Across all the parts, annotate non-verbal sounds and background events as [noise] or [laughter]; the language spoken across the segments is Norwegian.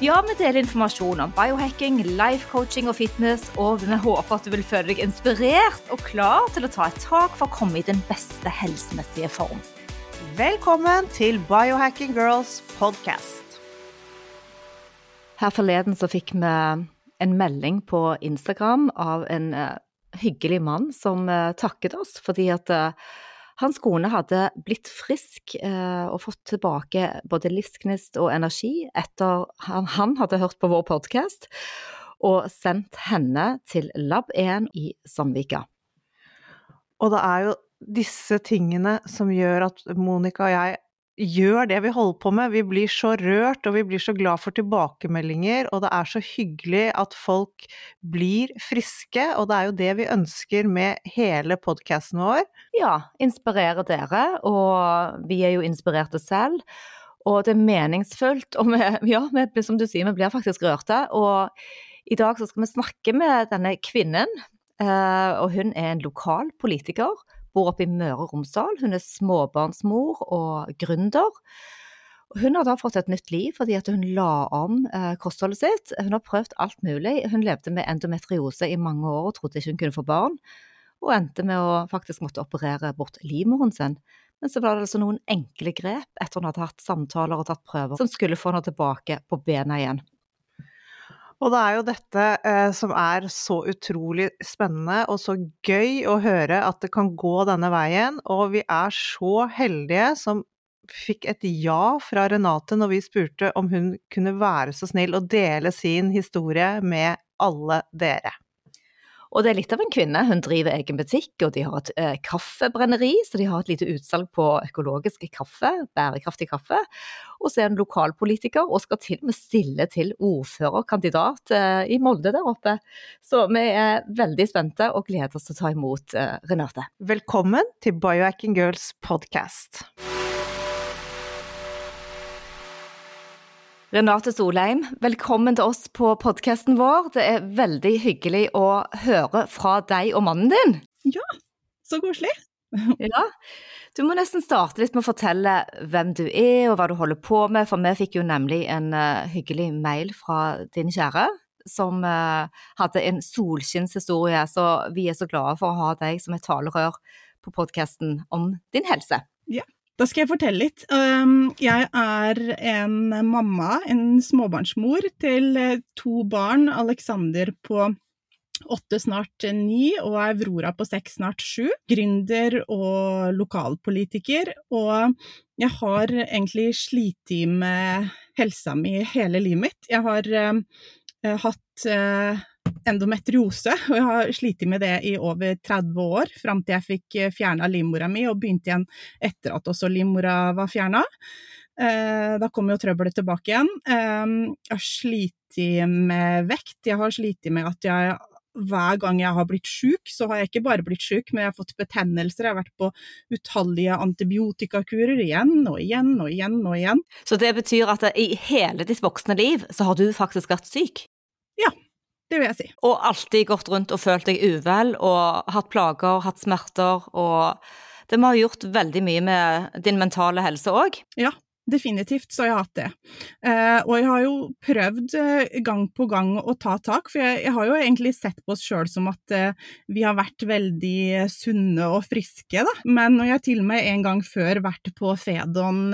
Ja, vi deler informasjon om biohacking, life coaching og fitness, og vi håper at du vil føle deg inspirert og klar til å ta et tak for å komme i den beste helsemessige form. Velkommen til Biohacking Girls podcast. Her forleden så fikk vi en melding på Instagram av en uh, hyggelig mann som uh, takket oss fordi at uh, hans kone hadde blitt frisk eh, og fått tilbake både livsgnist og energi etter han, han hadde hørt på vår podkast, og sendt henne til Lab1 i Sandvika. Og det er jo disse tingene som gjør at Monica og jeg gjør det vi holder på med. Vi blir så rørt, og vi blir så glad for tilbakemeldinger, og det er så hyggelig at folk blir friske, og det er jo det vi ønsker med hele podkasten vår. Ja, inspirere dere, og vi er jo inspirerte selv. Og det er meningsfullt, og vi, ja, vi, som du sier, vi blir faktisk rørte. Og i dag så skal vi snakke med denne kvinnen, eh, og hun er en lokal politiker bor oppe i Møre og Romsdal. Hun er småbarnsmor og gründer. Hun har da fått et nytt liv fordi hun la om eh, kostholdet sitt. Hun har prøvd alt mulig. Hun levde med endometriose i mange år og trodde ikke hun kunne få barn, og endte med å faktisk måtte operere bort livmoren sin. Men så var det altså noen enkle grep etter hun hadde hatt samtaler og tatt prøver, som skulle få henne tilbake på bena igjen. Og det er jo dette eh, som er så utrolig spennende og så gøy å høre at det kan gå denne veien. Og vi er så heldige som fikk et ja fra Renate når vi spurte om hun kunne være så snill å dele sin historie med alle dere. Og det er litt av en kvinne. Hun driver egen butikk, og de har et eh, kaffebrenneri, så de har et lite utsalg på økologisk kaffe, bærekraftig kaffe. Og så er hun lokalpolitiker og skal til og med stille til ordførerkandidat eh, i Molde der oppe. Så vi er veldig spente og gleder oss til å ta imot eh, Renate. Velkommen til Biohacking Girls podcast. Renate Solheim, velkommen til oss på podkasten vår. Det er veldig hyggelig å høre fra deg og mannen din. Ja, så koselig. [laughs] ja, Du må nesten starte litt med å fortelle hvem du er og hva du holder på med, for vi fikk jo nemlig en uh, hyggelig mail fra din kjære som uh, hadde en solskinnshistorie, så vi er så glade for å ha deg som et talerør på podkasten om din helse. Ja, da skal jeg fortelle litt. Um, jeg er en mamma, en småbarnsmor, til eh, to barn. Alexander på åtte, snart ni, og Aurora på seks, snart sju. Gründer og lokalpolitiker. Og jeg har egentlig slitt med helsa mi hele livet mitt. Jeg har uh, hatt endometriose, og jeg har slitt med det i over 30 år, fram til jeg fikk eh, fjerna livmora mi, og begynte igjen etter at også livmora var fjerna. Eh, da kom jo trøbbelet tilbake igjen. Eh, jeg har slitt med vekt, jeg har slitt med at jeg hver gang jeg har blitt syk, så har jeg ikke bare blitt syk, men jeg har fått betennelser. Jeg har vært på utallige antibiotikakurer igjen og igjen og igjen og igjen. Så det betyr at i hele ditt voksne liv så har du faktisk vært syk? Det vil jeg si. Og alltid gått rundt og følt deg uvel og hatt plager, hatt smerter og Det må ha gjort veldig mye med din mentale helse òg? Ja, Definitivt så har jeg hatt det. Eh, og jeg har jo prøvd eh, gang på gang å ta tak, for jeg, jeg har jo egentlig sett på oss sjøl som at eh, vi har vært veldig sunne og friske, da. Men når jeg til og med en gang før vært på Fedon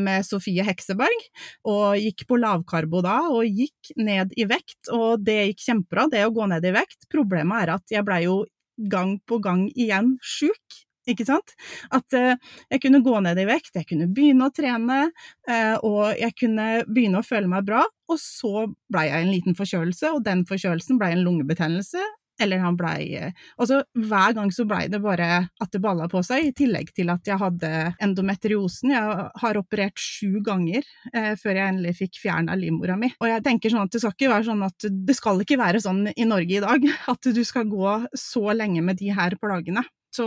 med Sofie Hekseberg, og gikk på lavkarbo da, og gikk ned i vekt, og det gikk kjempebra, det å gå ned i vekt. Problemet er at jeg blei jo gang på gang igjen sjuk ikke sant? At uh, jeg kunne gå ned i vekt, jeg kunne begynne å trene, uh, og jeg kunne begynne å føle meg bra. Og så blei jeg en liten forkjølelse, og den forkjølelsen blei en lungebetennelse. eller han blei Altså, hver gang så blei det bare at det balla på seg, i tillegg til at jeg hadde endometriosen. Jeg har operert sju ganger eh, før jeg endelig fikk fjerna livmora mi. Og jeg tenker sånn at det skal ikke være sånn at det skal ikke være sånn i Norge i dag, [laughs] at du skal gå så lenge med de her plagene. Så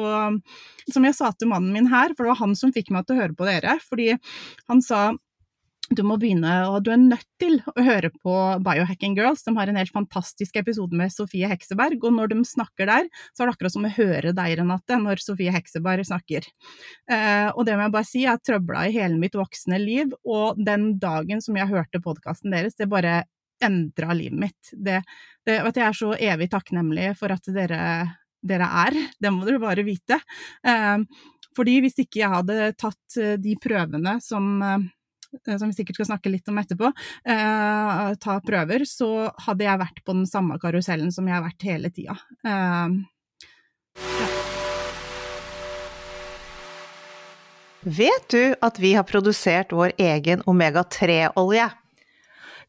som jeg sa til mannen min her, for det var han som fikk meg til å høre på dere, fordi han sa du må begynne, og du er nødt til å høre på Biohacking Girls. De har en helt fantastisk episode med Sofie Hekseberg, og når de snakker der, så er det akkurat som å høre deg, Renate, når Sofie Hekseberg snakker. Eh, og det må jeg bare si, jeg har trøbla i hele mitt voksne liv, og den dagen som jeg hørte podkasten deres, det bare endra livet mitt. Det, det, vet du, jeg er så evig takknemlig for at dere, dere er, det må dere bare vite. Eh, fordi hvis ikke jeg hadde tatt eh, de prøvene som Eh, som vi sikkert skal snakke litt om etterpå, eh, ta prøver, så hadde jeg vært på den samme karusellen som jeg har vært hele tida. Eh, ja. Vet du at vi har produsert vår egen omega-3-olje?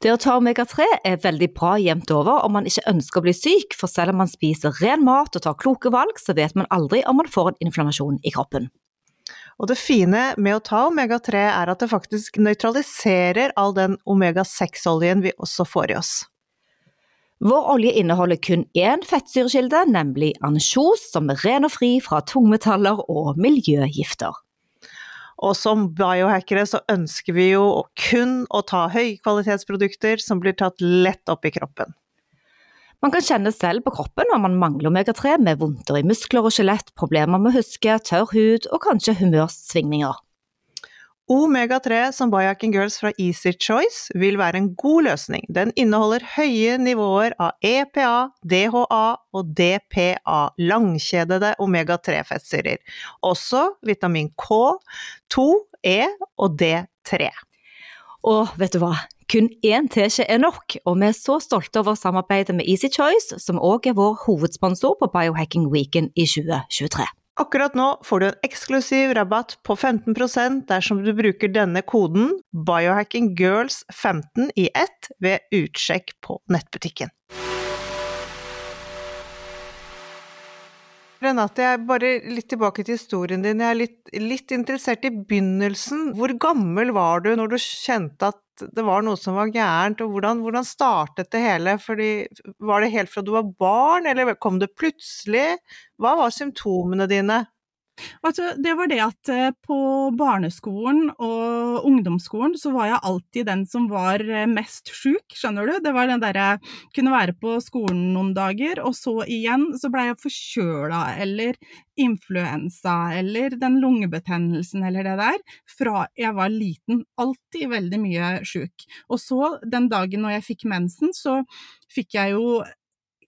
Det å ta omega-3 er veldig bra jevnt over om man ikke ønsker å bli syk, for selv om man spiser ren mat og tar kloke valg, så vet man aldri om man får en inflammasjon i kroppen. Og det fine med å ta omega-3 er at det faktisk nøytraliserer all den omega-6-oljen vi også får i oss. Vår olje inneholder kun én fettsyrekilde, nemlig ansjos, som er ren og fri fra tungmetaller og miljøgifter. Og som biohackere så ønsker vi jo kun å ta høykvalitetsprodukter som blir tatt lett opp i kroppen. Man kan kjenne selv på kroppen når man mangler omega-3 med vondter i muskler og skjelett, problemer med å huske, tørr hud og kanskje humørsvingninger. Omega-3 som Biohacking Girls fra Easy Choice vil være en god løsning. Den inneholder høye nivåer av EPA, DHA og DPA, langkjedede omega-3-fettsyrer. Også vitamin K, 2, E og D3. Og vet du hva, kun én teskje er nok, og vi er så stolte over samarbeidet med Easy Choice, som òg er vår hovedsponsor på Biohacking Weekend i 2023. Akkurat nå får du en eksklusiv rabatt på 15% dersom du bruker denne koden biohackinggirls15 i ett ved utsjekk på nettbutikken. Renate, jeg er bare litt tilbake til historien din. Jeg er litt, litt, interessert i begynnelsen. Hvor gammel var du når du kjente at det var noe som var gærent, og hvordan, hvordan startet det hele? Fordi, var det helt fra du var barn, eller kom det plutselig? Hva var symptomene dine? Altså, det var det at eh, på barneskolen og ungdomsskolen så var jeg alltid den som var eh, mest sjuk, skjønner du. Det var den derre Kunne være på skolen noen dager, og så igjen så blei jeg forkjøla eller influensa eller den lungebetennelsen eller det der, fra jeg var liten. Alltid veldig mye sjuk. Og så, den dagen når jeg fikk mensen, så fikk jeg jo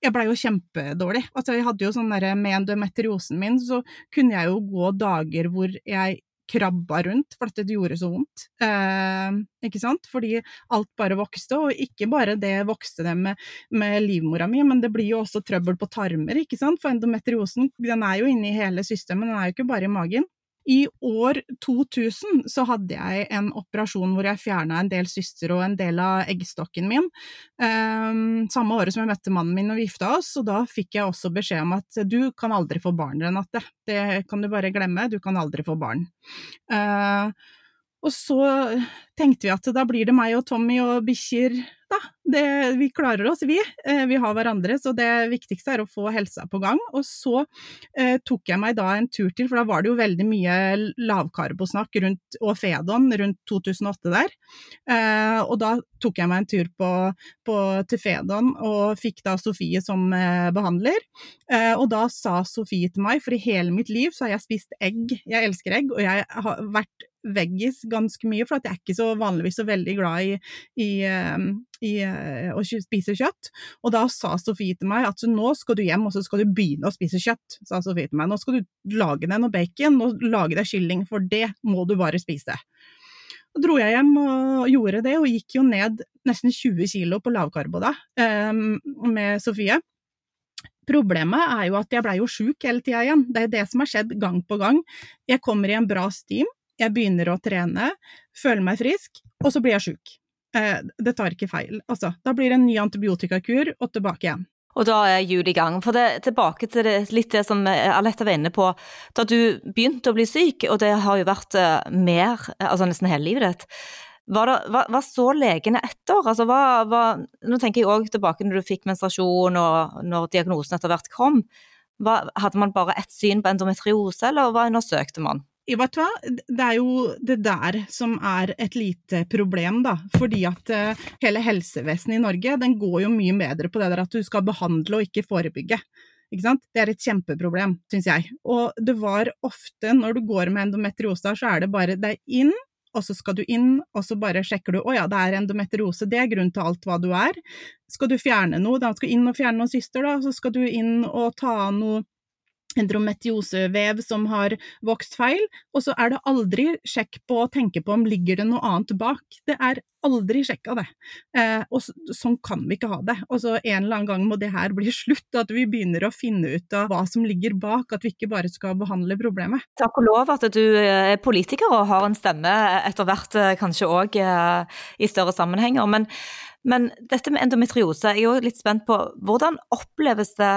jeg blei jo kjempedårlig. Altså, jeg hadde jo sånn derre Med endometriosen min så kunne jeg jo gå dager hvor jeg krabba rundt, for det gjorde så vondt. Eh, ikke sant? Fordi alt bare vokste, og ikke bare det vokste det med, med, livmora mi, men det blir jo også trøbbel på tarmer, ikke sant? For endometriosen den er jo inne i hele systemet, den er jo ikke bare i magen. I år 2000 så hadde jeg en operasjon hvor jeg fjerna en del syster og en del av eggstokken min. Um, samme året som jeg møtte mannen min og vi gifta oss, og da fikk jeg også beskjed om at du kan aldri få barn, Renate. Det kan du bare glemme, du kan aldri få barn. Uh, og så tenkte vi at da blir det meg og Tommy og bikkjer, da. Det, vi klarer oss, vi. Eh, vi har hverandre, så det viktigste er å få helsa på gang. Og så eh, tok jeg meg da en tur til, for da var det jo veldig mye lavkarbosnakk rundt, og Fedon rundt 2008 der. Eh, og da tok jeg meg en tur på, på, til Fedon og fikk da Sofie som eh, behandler. Eh, og da sa Sofie til meg, for i hele mitt liv så har jeg spist egg, jeg elsker egg, og jeg har vært veggis ganske mye, for jeg er ikke så vanligvis så veldig glad i, i, ehm, i, eh, å spise kjøtt. Og da sa Sofie til meg at nå skal du hjem og så skal du begynne å spise kjøtt. sa Sofie til meg. Nå skal du lage deg noe bacon og lage deg kylling, for det må du bare spise. Så dro jeg hjem og gjorde det, og gikk jo ned nesten 20 kilo på lavkarbo da, um, med Sofie. Problemet er jo at jeg blei jo sjuk hele tida igjen. Det er det som har skjedd gang på gang. Jeg kommer i en bra stim, jeg begynner å trene, føler meg frisk, og så blir jeg sjuk. Eh, det tar ikke feil, altså. Da blir det en ny antibiotikakur og tilbake igjen. Og da er jul i gang. For det, tilbake til det, litt det som Aletta var inne på. Da du begynte å bli syk, og det har jo vært uh, mer, altså nesten hele livet ditt. hva, hva, så legene etter? Altså, hva, hva, nå tenker jeg òg tilbake når du fikk menstruasjon og når diagnosen etter hvert kom. Hadde man bare ett syn på endometriose, eller hva undersøkte man? Vet du hva, det er jo det der som er et lite problem, da. Fordi at uh, hele helsevesenet i Norge, den går jo mye bedre på det der at du skal behandle og ikke forebygge. Ikke sant? Det er et kjempeproblem, syns jeg. Og det var ofte, når du går med endometriose, så er det bare det er inn, og så skal du inn, og så bare sjekker du å ja, det er endometriose, det er grunnen til alt hva du er. Skal du fjerne noe, da skal du inn og fjerne noen syster, da, så skal du inn og ta av noe endometriosevev som har vokst feil, og så er det aldri sjekk på å tenke på om ligger det noe annet bak. Det er aldri sjekka det. Eh, og så, sånn kan vi ikke ha det. Og så en eller annen gang må det her bli [laughs] slutt, at vi begynner å finne ut av hva som ligger bak, at vi ikke bare skal behandle problemet. Takk og lov at du er politiker og har en stemme etter hvert, eh, kanskje òg eh, i større sammenhenger. Men, men dette med endometriose, jeg er jo litt spent på hvordan oppleves det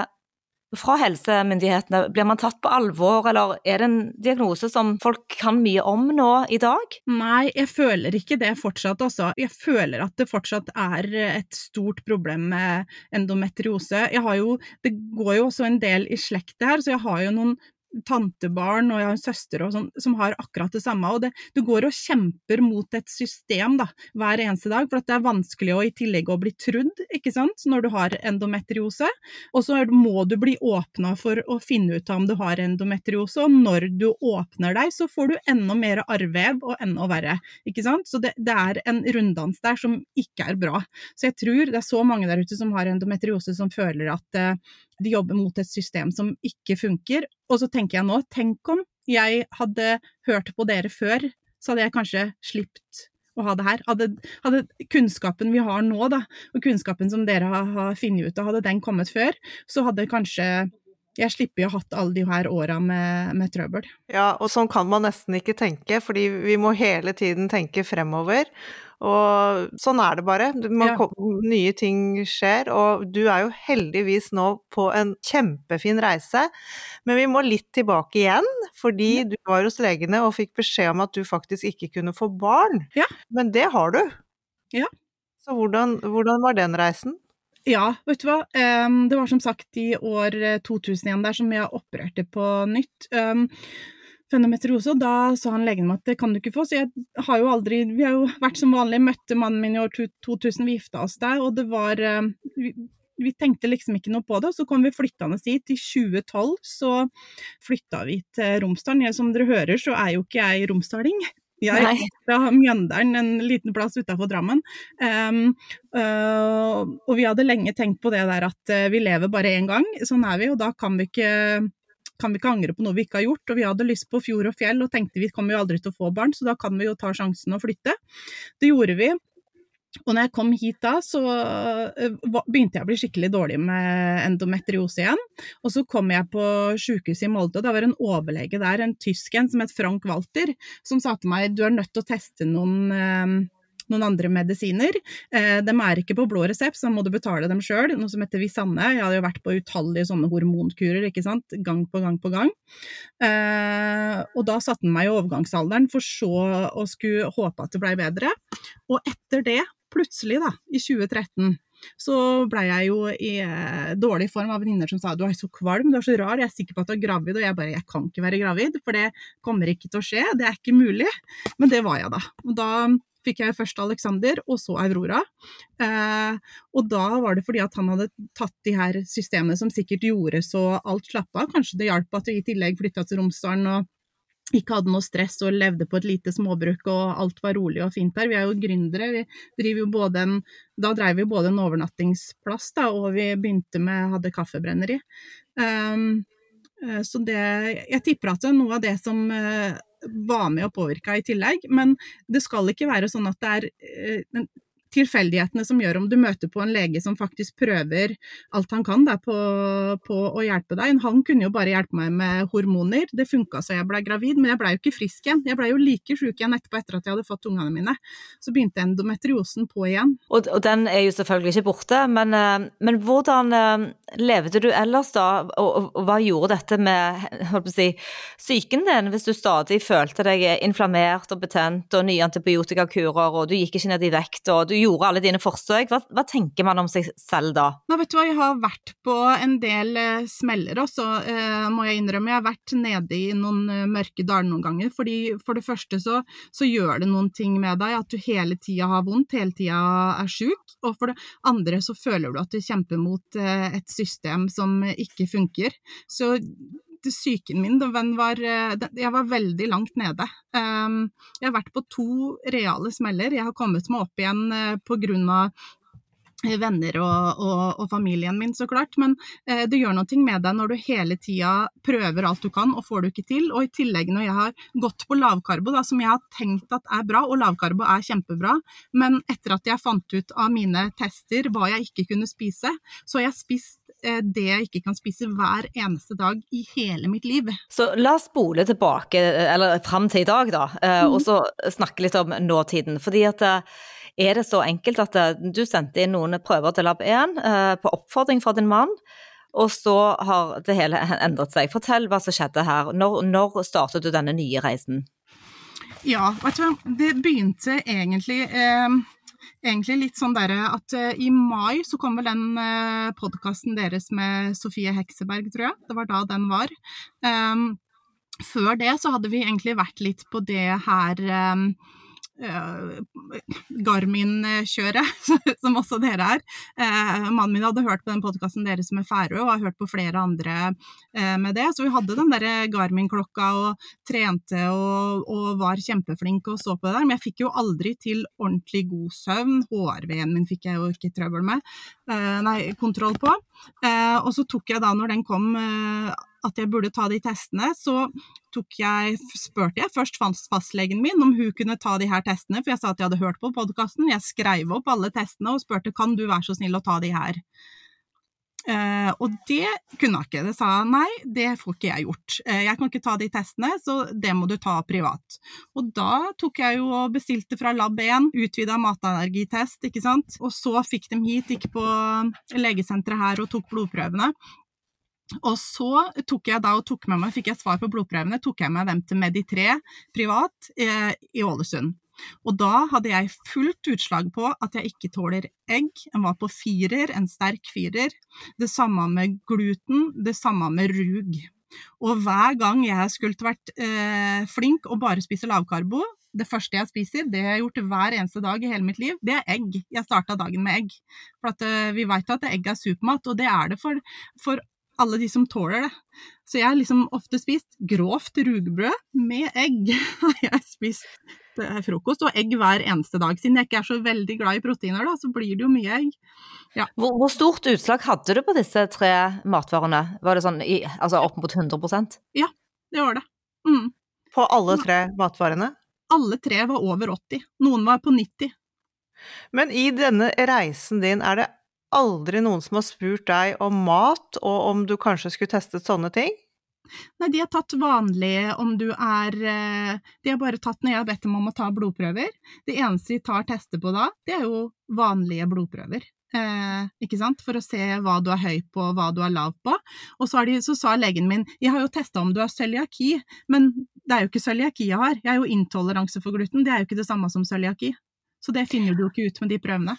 fra helsemyndighetene? Blir man tatt på alvor, eller er det en diagnose som folk kan mye om nå i dag? Nei, jeg føler ikke det fortsatt, altså. Jeg føler at det fortsatt er et stort problem med endometriose. Jo, det går jo også en del i slekt her, så jeg har jo noen tantebarn og jeg har en søster og sånn, som har akkurat det samme. og det, Du går og kjemper mot et system da, hver eneste dag, for det er vanskelig å i tillegg å bli trudd ikke sant, når du har endometriose. Og så må du bli åpna for å finne ut om du har endometriose, og når du åpner deg, så får du enda mer arrvev og enda verre. ikke sant? Så det, det er en runddans der som ikke er bra. Så jeg tror det er så mange der ute som har endometriose som føler at uh, de jobber mot et system som ikke funker. Og så tenker jeg nå, tenk om jeg hadde hørt på dere før, så hadde jeg kanskje sluppet å ha det her. Hadde, hadde, kunnskapen vi har nå, da, og kunnskapen som dere har, har funnet ut av, hadde den kommet før, så hadde kanskje jeg slipper jo hatt alle de her åra med, med, trøbbel. Ja, og sånn kan man nesten ikke tenke, fordi vi må hele tiden tenke fremover. Og sånn er det bare. Man, ja. Nye ting skjer, og du er jo heldigvis nå på en kjempefin reise. Men vi må litt tilbake igjen, fordi ja. du var hos legene og fikk beskjed om at du faktisk ikke kunne få barn. Ja. Men det har du. Ja. Så hvordan, hvordan var den reisen? Ja, vet du hva. Um, det var som sagt i år 2000 igjen der som jeg opererte på nytt. Um, fennometriose, og da sa han legen meg at det kan du ikke få. Så jeg har jo aldri Vi har jo vært som vanlig, møtte mannen min i år 2000, vi gifta oss der, og det var eh, vi, vi tenkte liksom ikke noe på det, og så kom vi flyttende hit. I 2012 så flytta vi til Romsdalen. Som dere hører, så er jo ikke jeg romsdaling. Jeg er fra Mjøndalen, en liten plass utafor Drammen. Um, uh, og vi hadde lenge tenkt på det der at uh, vi lever bare én gang, sånn er vi, og da kan vi ikke kan vi ikke angre på noe vi ikke har gjort. Og vi hadde lyst på fjord og fjell og tenkte vi kommer jo aldri til å få barn, så da kan vi jo ta sjansen og flytte. Det gjorde vi. Og når jeg kom hit da, så eh, begynte jeg å bli skikkelig dårlig med endometriose igjen. Og så kom jeg på sykehuset i Molde, og da var det en overlege der, en tysk en som het Frank Walter, som sa til meg du er nødt til å teste noen eh, noen andre medisiner. Eh, de er ikke på blå resept, så må du betale dem sjøl. Noe som heter Visanne. Jeg hadde jo vært på utallige sånne hormonkurer, ikke sant. Gang på gang på gang. Og da satte han meg i overgangsalderen, for så å skulle håpe at det blei bedre. Og etter det, plutselig da, i 2013 så blei jeg jo i eh, dårlig form av venninner som sa du er så kvalm, du er så rar, jeg er sikker på at du er gravid. Og jeg bare jeg kan ikke være gravid, for det kommer ikke til å skje, det er ikke mulig. Men det var jeg da. Og da fikk jeg først Alexander, og så Aurora. Eh, og da var det fordi at han hadde tatt de her systemene som sikkert gjorde så alt slapp av. Kanskje det hjalp at vi i tillegg flytta til Romsdalen og ikke hadde noe stress og levde på et lite småbruk og alt var rolig og fint der. Vi er jo gründere. Vi jo både en, da drev vi både en overnattingsplass da, og vi begynte med hadde kaffebrenneri. Um, så det Jeg tipper at det er noe av det som var med og påvirka i tillegg. Men det skal ikke være sånn at det er eh, tilfeldighetene som gjør om du møter på en lege som faktisk prøver alt han kan da, på, på, å hjelpe deg. Han kunne jo bare hjelpe meg med hormoner, det funka så jeg ble gravid, men jeg blei jo ikke frisk igjen. Jeg blei jo like sjuk igjen etterpå etter at jeg hadde fått ungene mine. Så begynte endometriosen på igjen. Og, og den er jo selvfølgelig ikke borte, men, eh, men hvordan eh, levde du ellers da, og, og hva gjorde dette med [laughs] si, psyken din, hvis du stadig følte deg inflammert og betent og nye antibiotikakurer, og du gikk ikke ned i vekt, og du gjorde alle dine forsøk. Hva, hva tenker man om seg selv da? Nå, vet du hva, jeg har vært på en del eh, smeller også, eh, må jeg innrømme. Jeg har vært nede i noen eh, mørke daler noen ganger. fordi For det første så, så, gjør det noen ting med deg at du hele tida har vondt, hele tida er sjuk. Og for det andre så føler du at du kjemper mot et system som ikke funker. Så psyken min, den var, eh, jeg var veldig langt nede. Ehm, jeg har vært på to reale smeller. Jeg har kommet meg opp igjen eh, på grunn av venner og, og, og, familien min, så klart. Men eh, det gjør noe med deg når du hele tida prøver alt du kan, og får du ikke til. Og i tillegg når jeg har gått på lavkarbo, da, som jeg har tenkt at er bra, og lavkarbo er kjempebra, men etter at jeg fant ut av mine tester hva jeg ikke kunne spise, så har jeg spist Eh, det jeg ikke kan spise hver eneste dag i hele mitt liv. Så la oss spole tilbake, eller fram til i dag, da, eh, mm. og så snakke litt om nåtiden. fordi at eh, er det så enkelt at du sendte inn noen prøver til Lab 1 på oppfordring fra din mann, og så har det hele endret seg. Fortell hva som skjedde her. Når, når startet du denne nye reisen? Ja, vet du hva, det begynte egentlig eh, egentlig litt sånn derre at uh, i mai så kom vel den uh, eh, podkasten deres med Sofie Hekseberg, tror jeg. Det var da den var. Um, før det så hadde vi egentlig vært litt på det her um, Garmin-kjøret, [laughs] som også dere er. Uh, mannen min hadde hørt på den podkasten deres med Færøy, og har hørt på flere andre uh, med det. Så vi hadde den der Garmin-klokka og trente og, og, var kjempeflinke og så på det der. Men jeg fikk jo aldri til ordentlig god søvn. HRV-en min fikk jeg jo ikke trøbbel med. nei, kontroll på. og så tok jeg da, når den kom at jeg burde ta de testene, så jeg, spurte jeg først fastlegen min om hun kunne ta de her testene, for jeg sa at jeg hadde hørt på podkasten. Jeg skrev opp alle testene og spurte kan du være så snill å ta de her. Uh, og det kunne hun ikke. Det sa nei, det får ikke jeg gjort. Uh, jeg kan ikke ta de testene, så det må du ta privat. Og da tok jeg jo og bestilte fra Lab 1, utvida matallergitest, ikke sant. Og så fikk de hit, gikk på legesenteret her og tok blodprøvene. Og så tok jeg da og tok med meg, fikk jeg svar på blodprøvene, tok jeg med dem til Medi3 privat eh, i Ålesund. Og da hadde jeg fullt utslag på at jeg ikke tåler egg. En var på firer, en sterk firer. Det samme med gluten, det samme med rug. Og hver gang jeg skulle vært eh, flink og bare spise lavkarbo, det første jeg spiser, det jeg har gjort hver eneste dag i hele mitt liv, det er egg. Jeg starta dagen med egg. For uh, vi veit at egg er supermat, og det er det for, for alle de som tåler det. Så jeg har liksom ofte spist grovt rugbrød med egg. [laughs] jeg har spist eh, frokost og egg hver eneste dag. Siden jeg ikke er så veldig glad i proteiner, da, så blir det jo mye egg. Ja. Hvor, hvor, stort utslag hadde du på disse tre matvarene? Var det sånn i, altså opp mot 100% Ja, det var det. Mm. På alle tre matvarene? Alle tre var over 80. Noen var på 90. Men i denne reisen din, er det aldri noen som har spurt deg om mat, og om du kanskje skulle testet sånne ting? Nei, de har tatt vanlig om du er eh, De har bare tatt når jeg har bedt dem om å ta blodprøver. Det eneste de tar tester på da, det er jo vanlige blodprøver. Eh, ikke sant? For å se hva du er høy på, og hva du er lav på. Og så, de, så sa legen min jeg har jo testa om du har cøliaki, men det er jo ikke cøliaki jeg har. Jeg har jo intoleranse for gluten, det er jo ikke det samme som cøliaki. Så det finner du jo ikke ut med de prøvene.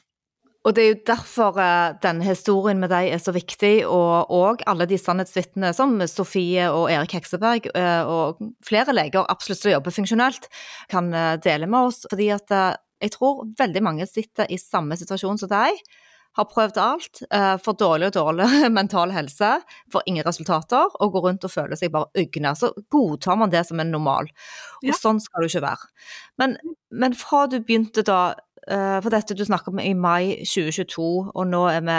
Og det er jo derfor uh, denne historien med deg er så viktig, og, òg alle de sannhetsvitnene som Sofie og Erik Hekseberg uh, og flere leger absolutt som jobber funksjonelt, kan uh, dele med oss. Fordi at jeg tror veldig mange sitter i samme situasjon som deg. Har prøvd alt, får dårlig og dårlig [laughs] mental helse, får ingen resultater og går rundt og føler seg bare ugne. Så godtar man det som en normal. Og ja. sånn skal det jo ikke være. Men, men fra du begynte da Eh, for dette du snakker om i mai 2022, og nå er vi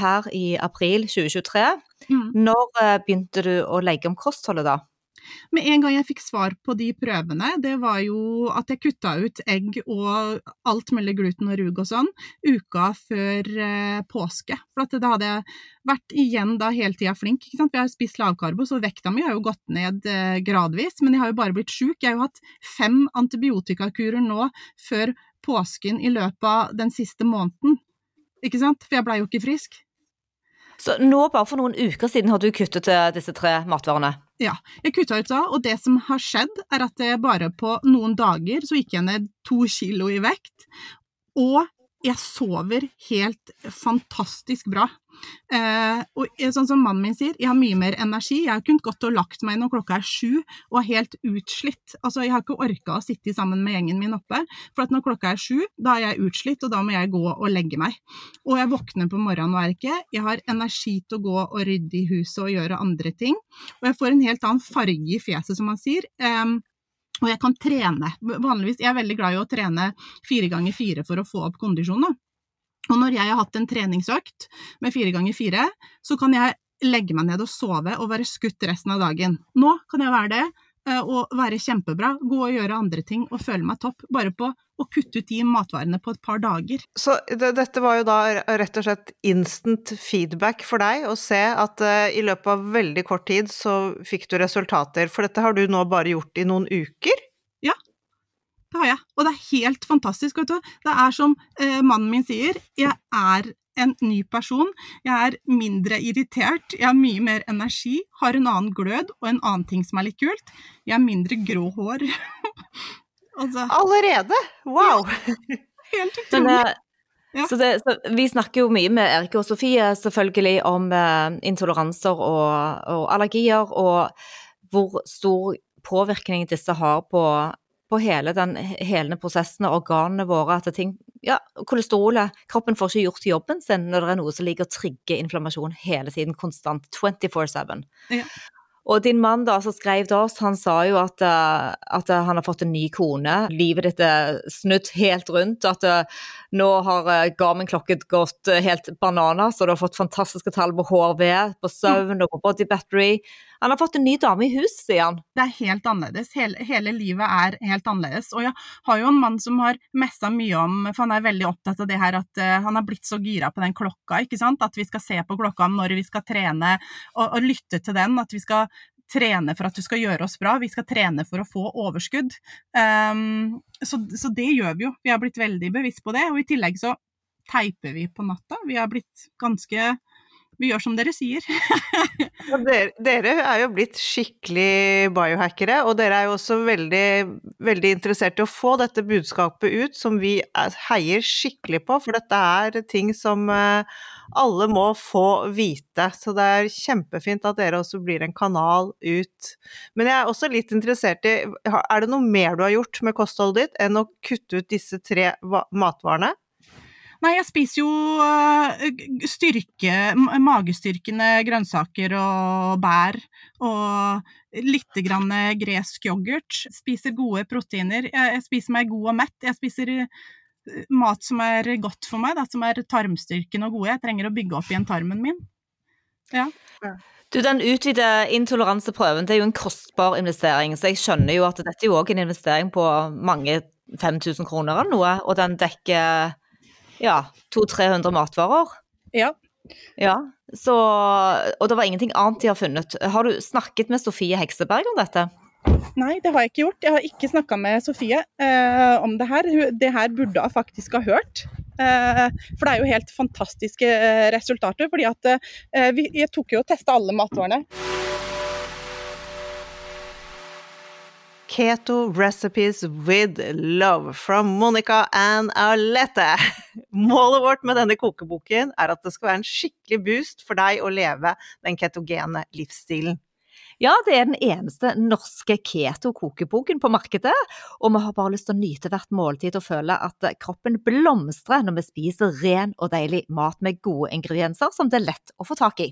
her i april 2023. Mm. Når eh, begynte du å legge om kostholdet, da? Med en gang jeg fikk svar på de prøvene, det var jo at jeg kutta ut egg og alt mulig gluten og rug og sånn uka før eh, påske. For at da hadde jeg vært igjen da hele tida flink. ikke sant? Vi har spist lavkarbo, så vekta mi har jo gått ned eh, gradvis. Men jeg har jo bare blitt sjuk. Jeg har jo hatt fem antibiotikakurer nå før påsken i løpet av den siste måneden. Ikke sant? For jeg blei jo ikke frisk. Så nå, bare for noen uker siden, har du kuttet disse tre matvarene? Ja, jeg kutta ut da, og det som har skjedd, er at det bare på noen dager så gikk jeg ned to kilo i vekt, og jeg sover helt fantastisk bra. Eh, og sånn som mannen min sier, jeg har mye mer energi. Jeg har kunnet gått og lagt meg når klokka er sju og er helt utslitt. Altså, jeg har ikke orka å sitte sammen med gjengen min oppe, for at når klokka er sju, da er jeg utslitt, og da må jeg gå og legge meg. Og jeg våkner på morgenen og er ikke. Jeg har energi til å gå og rydde i huset og gjøre andre ting. Og jeg får en helt annen farge i fjeset, som man sier. Eh, og jeg kan trene. Vanligvis, Jeg er veldig glad i å trene fire ganger fire for å få opp kondisjonen. Og når jeg har hatt en treningsøkt med fire ganger fire, så kan jeg legge meg ned og sove og være skutt resten av dagen. Nå kan jeg være det eh, og være kjempebra, gå og gjøre andre ting og føle meg topp, bare på å kutte ut de matvarene på et par dager. Så det, dette var jo da rett og slett instant feedback for deg, å se at uh, i løpet av veldig kort tid så fikk du resultater, for dette har du nå bare gjort i noen uker? Det har jeg, og det er helt fantastisk, vet du. Det er som eh, mannen min sier, jeg er en ny person. Jeg er mindre irritert, jeg har mye mer energi, har en annen glød og en annen ting som er litt kult. Jeg har mindre grå hår. [laughs] altså. Allerede? Wow! Ja, [laughs] helt utrolig. Ja. Så, det, så vi snakker jo mye med Erik og Sofie selvfølgelig om eh, intoleranser og, og, allergier, og hvor stor påvirkning disse har på, på hele den helende prosessen og organene våre. At ting ja, kolesterolet Kroppen får ikke gjort jobben sin når det er noe som ligger og trigger inflammasjon hele tiden, konstant. 24-7. Ja. Og din mann da, som skrev til oss, han sa jo at, uh, at uh, han har fått en ny kone. Livet ditt er snudd helt rundt. At uh, nå har Garmin-klokken gått helt bananas, og du har fått fantastiske tall på HRV, på søvn og på body battery. Han har fått en ny dame i hus, sier han. Det er helt annerledes. Hele, hele, livet er helt annerledes. Og jeg har jo en mann som har messa mye om, for han er veldig opptatt av det her at uh, han har blitt så gira på den klokka, ikke sant. At vi skal se på klokka når vi skal trene, og, og lytte til den. At vi skal trene for at du skal gjøre oss bra, vi skal trene for å få overskudd. Um, så, så, det gjør vi jo. Vi har blitt veldig bevisst på det. Og i tillegg så teiper vi på natta. Vi har blitt ganske vi gjør som dere sier. ja, dere, dere, er jo blitt skikkelig biohackere, og dere er jo også veldig, veldig interessert i å få dette budskapet ut, som vi heier skikkelig på, for dette er ting som eh, alle må få vite. Så det er kjempefint at dere også blir en kanal ut. Men jeg er også litt interessert i, er det noe mer du har gjort med kostholdet ditt enn å kutte ut disse tre matvarene? Nei, jeg spiser jo eh, styrke, magestyrkende grønnsaker og bær. Og litt grann gresk yoghurt. Spiser gode proteiner. Jeg spiser meg god og mett. Jeg spiser eh, mat som er godt for meg, da, som er tarmstyrkende og gode. Jeg trenger å bygge opp igjen tarmen min. Ja. Du, Den utvide intoleranseprøven det er jo en kostbar investering, så jeg skjønner jo at dette er jo òg en investering på mange 5000 kroner eller noe, og den dekker ja, 200-300 matvarer. Ja. ja. Så, og det var ingenting annet de har funnet. Har du snakket med Sofie Hekseberg om dette? Nei, det har jeg ikke gjort. Jeg har ikke snakka med Sofie eh, om det her. Det her burde hun faktisk ha hørt. Eh, for det er jo helt fantastiske eh, resultater. fordi at eh, vi, Jeg tok jo og testa alle matvarene. Keto Recipes with Love from Monica and Alette. Målet vårt med denne kokeboken er at det skal være en skikkelig boost for deg å leve den ketogene livsstilen. Ja, det er den eneste norske keto-kokeboken på markedet, og vi har bare lyst til å nyte hvert måltid og føle at kroppen blomstrer når vi spiser ren og deilig mat med gode ingredienser som det er lett å få tak i.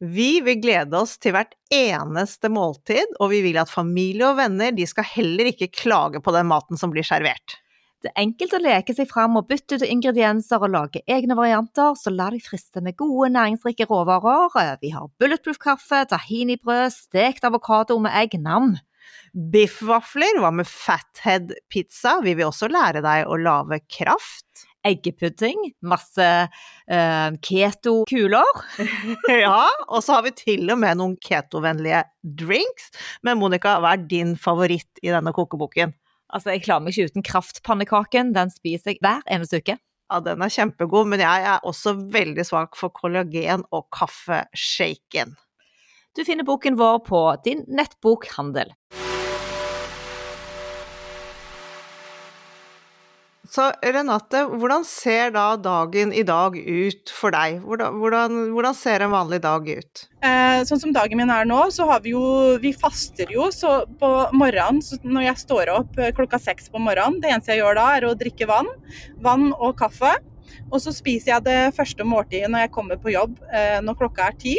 Vi vil glede oss til hvert eneste måltid, og vi vil at familie og venner de skal heller ikke klage på den maten som blir servert. Det er enkelt å leke seg fram og bytte ut ingredienser og lage egne varianter, så la deg friste med gode, næringsrike råvarer. Vi har bulletproof kaffe, tahinibrød, stekt avokado med egg, nam. Biffvafler, hva med fathead pizza? Vi vil også lære deg å lage kraft. Eggepudding, masse uh, keto-kuler. [laughs] ja, og så har vi til og med noen ketovennlige drinks. Men Monica, hva er din favoritt i denne kokeboken? Altså, Jeg klarer meg ikke uten kraftpannekaken. Den spiser jeg hver eneste uke. Ja, den er kjempegod, men jeg er også veldig svak for kollagen og kaffeshaken. Du finner boken vår på din nettbokhandel. Så Renate, hvordan ser da dagen i dag ut for deg? Hvordan, hvordan, hvordan ser en vanlig dag ut? Eh, sånn som dagen min er nå, så har vi jo Vi faster jo, så på morgenen når jeg står opp eh, klokka seks på morgenen, det eneste jeg gjør da, er å drikke vann. Vann og kaffe. Og så spiser jeg det første måltidet når jeg kommer på jobb eh, når klokka er ti.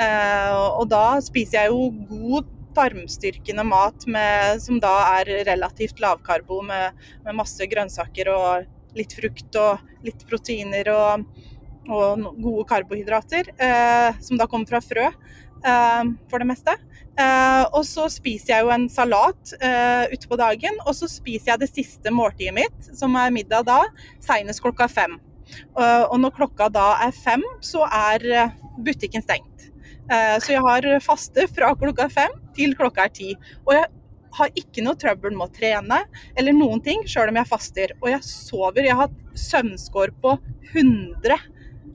Eh, og da spiser jeg jo god tarmstyrkende mat med, som da er relativt lavkarbo, med, med, masse grønnsaker og litt frukt og litt proteiner og, og gode karbohydrater, eh, som da kommer fra frø eh, for det meste. Eh, og så spiser jeg jo en salat eh, utpå dagen, og så spiser jeg det siste måltidet mitt, som er middag da, seinest klokka fem. og når klokka da er fem, så er eh, butikken stengt. Eh, så jeg har faste fra klokka fem til klokka er ti. Og jeg har ikke noe trøbbel med å trene eller noen ting, sjøl om jeg faster. Og jeg sover. Jeg har hatt søvnskår på 100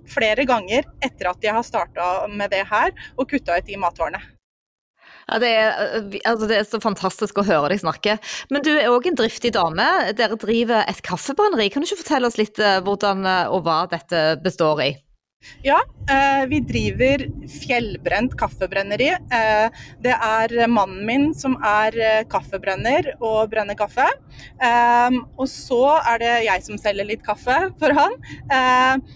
flere ganger etter at jeg har starta med det her og kutta ut de matvarene. Ja, det er, altså det er, så fantastisk å høre deg snakke. Men du er òg en driftig dame. Dere driver et kaffebrenneri. Kan du ikke fortelle oss litt eh, hvordan eh, og hva dette består i? Ja, eh, vi driver Fjellbrent kaffebrenneri. Eh, det er mannen min som er eh, kaffebrenner og brenner kaffe. Og så er det jeg som selger litt kaffe for han.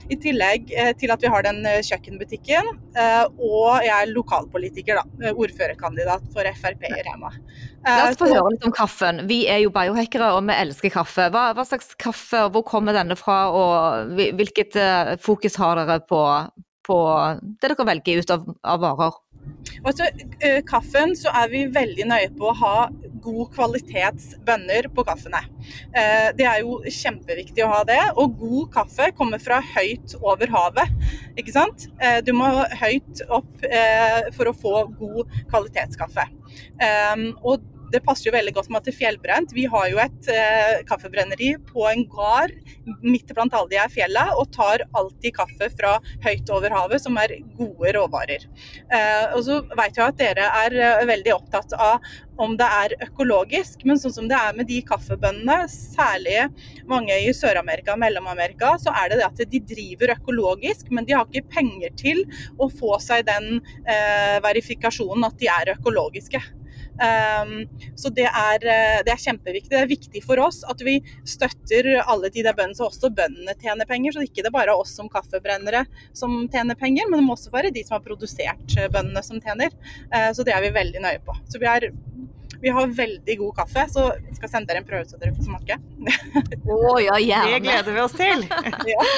I tillegg til at vi har den kjøkkenbutikken. Og jeg er lokalpolitiker, da. Ordførerkandidat for Frp i Rema. La oss få høre litt om kaffen. Vi er jo biohackere og vi elsker kaffe. Hva, hva slags kaffe, og hvor kommer denne fra, og hvilket fokus har dere på på det dere velger ut av, av varer? Altså, uh, kaffen så er vi veldig nøye på å ha god kvalitets bønner på kaffene. Uh, det er jo kjempeviktig å ha det. Og god kaffe kommer fra høyt over havet. Ikke sant? Uh, du må høyt opp for å få god kvalitetskaffe. Og det passer jo veldig godt med at det er fjellbrent. Vi har jo et eh, kaffebrenneri på en gard midt blant alle de her fjella, og tar alltid kaffe fra høyt over havet, som er gode råvarer. Eh, og så vet jeg at dere er eh, veldig opptatt av om det er økologisk, men sånn som det er med de kaffebøndene, særlig mange i Sør-Amerika og Mellom-Amerika, så er det det at de driver økologisk, men de har ikke penger til å få seg den eh, verifikasjonen at de er økologiske. Um, så det er, eh, det er, kjempeviktig. Det er viktig for oss at vi støtter alle de der bøndene, så også bøndene tjener penger. Så det ikke er bare oss som kaffebrennere som tjener penger, men det må også være de som har produsert eh, bøndene som tjener. Uh, så det er vi veldig nøye på. Så vi, er, vi har veldig god kaffe, så jeg skal sende dere en prøve så dere får smake. oh, ja, gjerne. Det gleder vi oss til. [laughs] ja.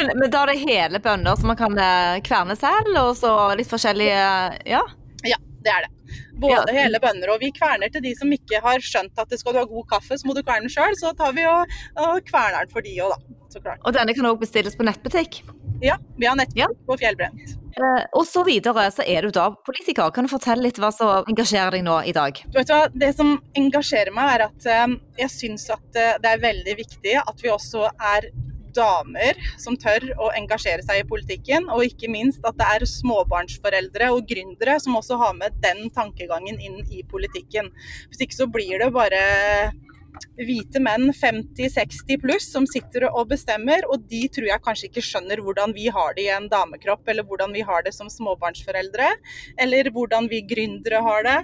men, men, da er det hele bønner som man kan kverne selv, og så litt forskjellige Ja? Ja, det er det. Både ja. hele bønder og vi kverner til de som ikke har skjønt at det skal du ha god kaffe, så må du kverne sjøl. Så tar vi og, og kverner den for de òg, da. Så klart. Og denne kan òg bestilles på nettbutikk? Ja, vi har nettbutikk ja. på Fjellbrent. Eh, og så videre så er du da politiker. Kan du fortelle litt hva som engasjerer deg nå i dag? Vet du hva, Det som engasjerer meg, er at eh, jeg syns at eh, det er veldig viktig at vi også er damer som tør å engasjere seg i politikken, og ikke minst at det er småbarnsforeldre og gründere som også har med den tankegangen inn i politikken. Hvis ikke så blir det bare hvite menn 50-60 pluss som sitter og bestemmer, og de tror jeg kanskje ikke skjønner hvordan vi har det i en damekropp, eller hvordan vi har det som småbarnsforeldre, eller hvordan vi gründere har det.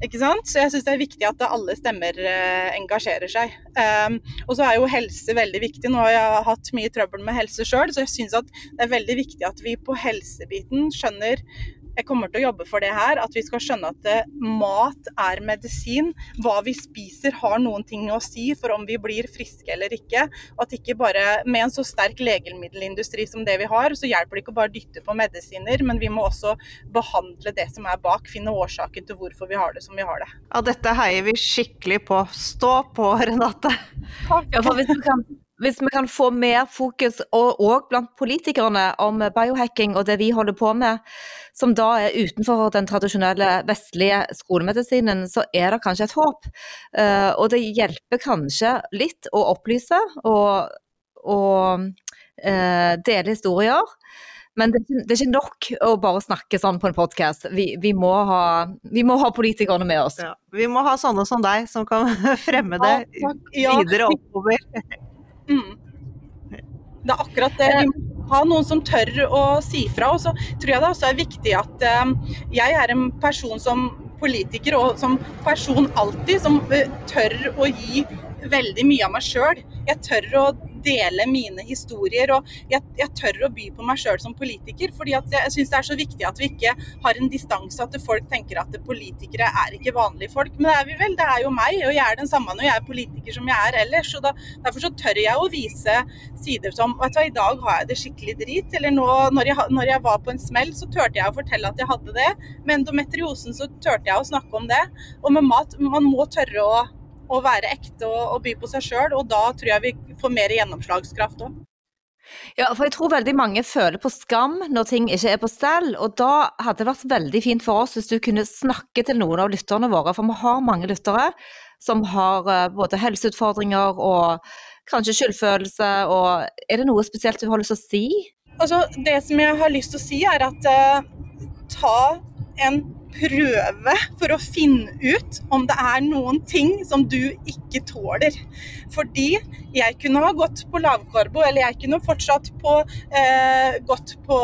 Ikke sant? Så jeg syns det er viktig at alle stemmer eh, engasjerer seg. Um, og så er jo helse veldig viktig. Nå har jeg hatt mye trøbbel med helse sjøl, så jeg syns det er veldig viktig at vi på helsebiten skjønner jeg kommer til å jobbe for det her, at vi skal skjønne at eh, mat er medisin. Hva vi spiser har noen ting å si for om vi blir friske eller ikke. Og at ikke bare med en så sterk legemiddelindustri som det vi har, så hjelper det ikke å bare dytte på medisiner, men vi må også behandle det som er bak. Finne årsaken til hvorfor vi har det som vi har det. Ja, dette heier vi skikkelig på. Stå på, Renate. Ja, for hvis du kan hvis vi kan få mer fokus, og, og, blant politikerne, om biohacking og det vi holder på med, som da er utenfor den tradisjonelle vestlige skolemedisinen, så er det kanskje et håp. Uh, og det hjelper kanskje litt å opplyse og, og uh, dele historier. Men det, det, er ikke nok å bare snakke sånn på en podkast. Vi, vi, vi, må ha politikerne med oss. Ja, vi må ha sånne som deg, som kan [laughs] fremme det ja, videre oppover. [laughs] Mm. Det er akkurat det. Vi må ha noen som tør å si fra. Og så tror jeg det også er viktig at um, jeg er en person som politiker og som person alltid som uh, tør å gi veldig mye av meg sjøl. Jeg tør å dele mine historier. Og jeg, jeg tør å by på meg sjøl som politiker, fordi jeg syns det er så viktig at vi ikke har en distanse at folk tenker at politikere er ikke vanlige folk. Men det er vi vel, det er jo meg, og jeg er den samme når jeg er politiker som jeg er ellers. og da, Derfor så tør jeg å vise sider som vet du hva, I dag har jeg det skikkelig drit. Eller nå, når jeg, når jeg var på en smell, så turte jeg å fortelle at jeg hadde det. Med endometriosen så turte jeg å snakke om det. Og med mat, man må tørre å å være ekte og, og by på seg sjøl. Og da tror jeg vi får mer gjennomslagskraft òg. Ja, for jeg tror veldig mange føler på skam når ting ikke er på stell. Og da hadde det vært veldig fint for oss hvis du kunne snakke til noen av lytterne våre. For vi har mange lyttere som har eh, både helseutfordringer og kanskje skyldfølelse. Og er det noe spesielt du har lyst til å si? Altså, det som jeg har lyst til å si, er at uh, ta en prøve for å finne ut om det er noen ting som du ikke tåler. Fordi jeg kunne ha gått på lavkarbo, eller jeg kunne fortsatt på, eh, gått på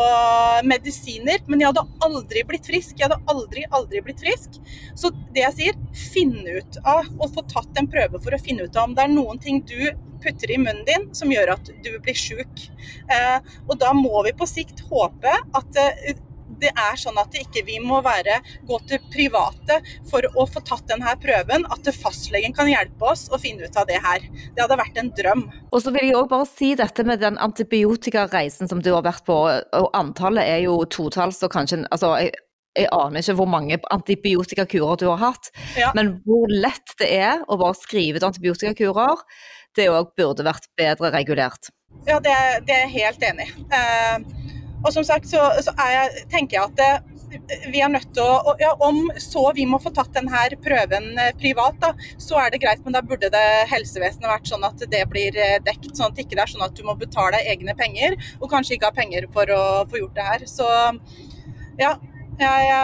medisiner, men jeg hadde aldri blitt frisk. Jeg hadde aldri, aldri blitt frisk. Så det jeg sier, finne ut av, og få tatt en prøve for å finne ut av om det er noen ting du putter i munnen din som gjør at du blir sjuk. Eh, og da må vi på sikt håpe at eh, det er sånn at ikke vi må være, gå til private for å få tatt denne prøven. At fastlegen kan hjelpe oss å finne ut av det her. Det hadde vært en drøm. Og så vil jeg òg bare si dette med den antibiotikareisen som du har vært på. og Antallet er jo totalls og kanskje altså, jeg, jeg aner ikke hvor mange antibiotikakurer du har hatt, ja. men hvor lett det er å bare skrive ut antibiotikakurer, det òg burde vært bedre regulert. Ja, det, det er jeg helt enig i. Uh, og som sagt så, så jeg, tenker jeg at det, vi er nødt til å ja, Om så vi må få tatt denne prøven eh, privat, da, så er det greit, men da burde det helsevesenet vært sånn at det blir eh, dekt. Sånn at det ikke er sånn at du må betale egne penger, og kanskje ikke ha penger for å få gjort det her. Så ja, jeg,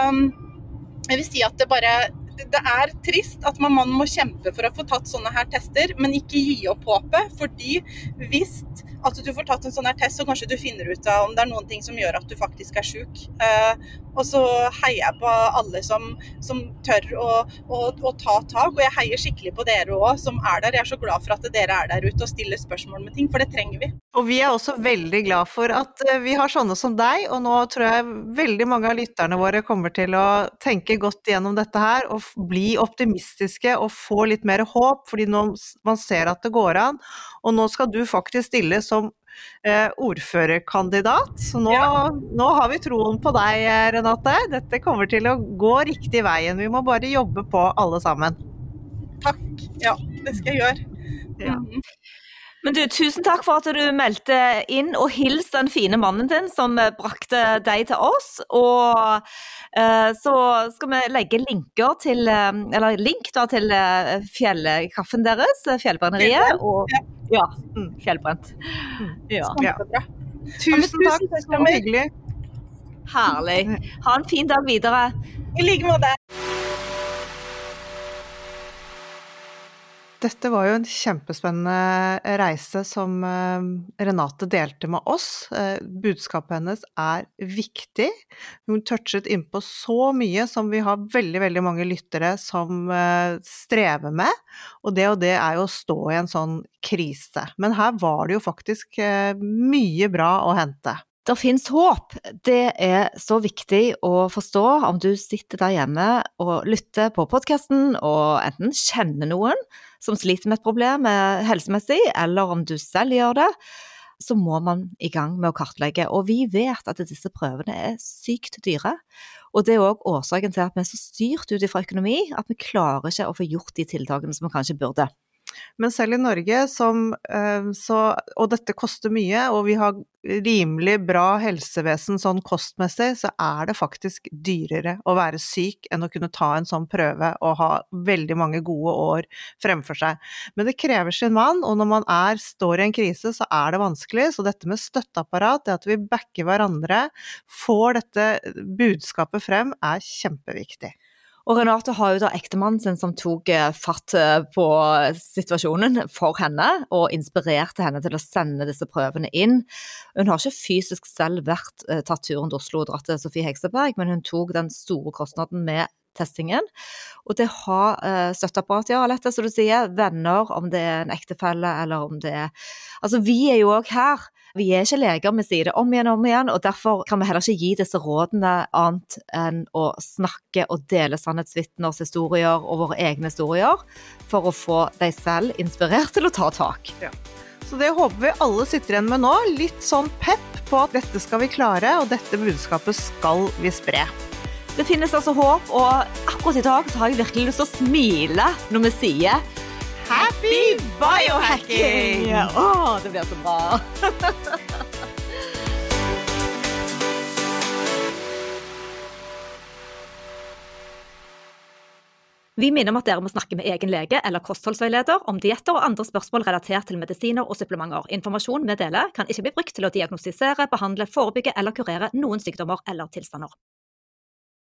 jeg vil si at det bare det er trist at man må kjempe for å få tatt sånne her tester, men ikke gi opp håpet. Fordi hvis at du får tatt en sånn her test, så kanskje du finner ut av om det er noen ting som gjør at du faktisk er sjuk. Eh, og så heier jeg på alle som, som tør å, å, å, ta tak, og jeg heier skikkelig på dere òg som er der. Jeg er så glad for at dere er der ute og stiller spørsmål med ting, for det trenger vi. Og vi er også veldig glad for at eh, vi har sånne som deg, og nå tror jeg veldig mange av lytterne våre kommer til å tenke godt gjennom dette her og bli optimistiske og få litt mer håp, fordi nå man ser at det går an. Og nå skal du faktisk stille som eh, ordførerkandidat. Så nå, ja. nå, har vi troen på deg, eh, Renate. Dette kommer til å gå riktig veien. Vi må bare jobbe på alle sammen. Takk. Ja, det skal jeg gjøre. Ja. Mm. Men du, tusen takk for at du meldte inn, og hils den fine mannen din som brakte deg til oss. Og så skal vi legge linker til, uh, eller link da, til uh, fjellkaffen deres, Fjellbrenneriet. Og, ja, mm, Fjellbrent. Mm. Ja. ja. Tusen takk, det var hyggelig. Herlig. Ha en fin dag videre. I like måte. Dette var jo en kjempespennende reise som eh, Renate delte med oss. Eh, budskapet hennes er viktig. Hun touchet innpå så mye som vi har veldig, veldig mange lyttere som eh, strever med. Og det og det er jo å stå i en sånn krise. Men her var det jo faktisk mye bra å hente. Det fins håp. Det er så viktig å forstå om du sitter der hjemme og lytter på podkasten og enten kjenner noen som sliter med et problem helsemessig, eller om du selv gjør det, så må man i gang med å kartlegge. Og vi vet at disse prøvene er sykt dyre. Og det er òg årsaken til at vi er så styrt ut ifra økonomi at vi klarer ikke å få gjort de tiltakene som vi kanskje burde. Men selv i Norge, som, eh, så, og dette koster mye, og vi har rimelig bra helsevesen sånn kostmessig, så er det faktisk dyrere å være syk enn å kunne ta en sånn prøve og ha veldig mange gode år fremfor seg. Men det krever sin mann, og når man er, står i en krise, så er det vanskelig. Så dette med støtteapparat, det at vi backer hverandre, får dette budskapet frem, er kjempeviktig. Og Renate har jo da ektemannen sin som tok eh, fatt eh, på situasjonen for henne, og inspirerte henne til å sende disse prøvene inn. Hun har ikke fysisk selv vært eh, tatt turen til Oslo og dratt til Sofie Hekseberg, men hun tok den store kostnaden med testingen. Og det har uh, støtteapparat, ja, Alette, som du sier. Venner, om det er en ektefelle eller om det er Altså, vi er jo òg her vi er ikke leger, vi sier det om igjen og om igjen, og derfor kan vi heller ikke gi disse rådene annet enn å snakke og dele sannhetsvitners historier og våre egne historier, for å få deg selv inspirert til å ta tak. Ja. Så det håper vi alle sitter igjen med nå. Litt sånn pepp på at dette skal vi klare, og dette budskapet skal vi spre. Det finnes altså håp, og akkurat i dag så har jeg virkelig lyst til å smile når vi sier Happy biohacking! Å, oh, det blir så bra. Vi minner om at dere må snakke med egen lege eller kostholdsveileder om dietter og andre spørsmål relatert til medisiner og supplementer. Informasjon vi deler, kan ikke bli brukt til å diagnostisere, behandle, forebygge eller kurere noen sykdommer eller tilstander.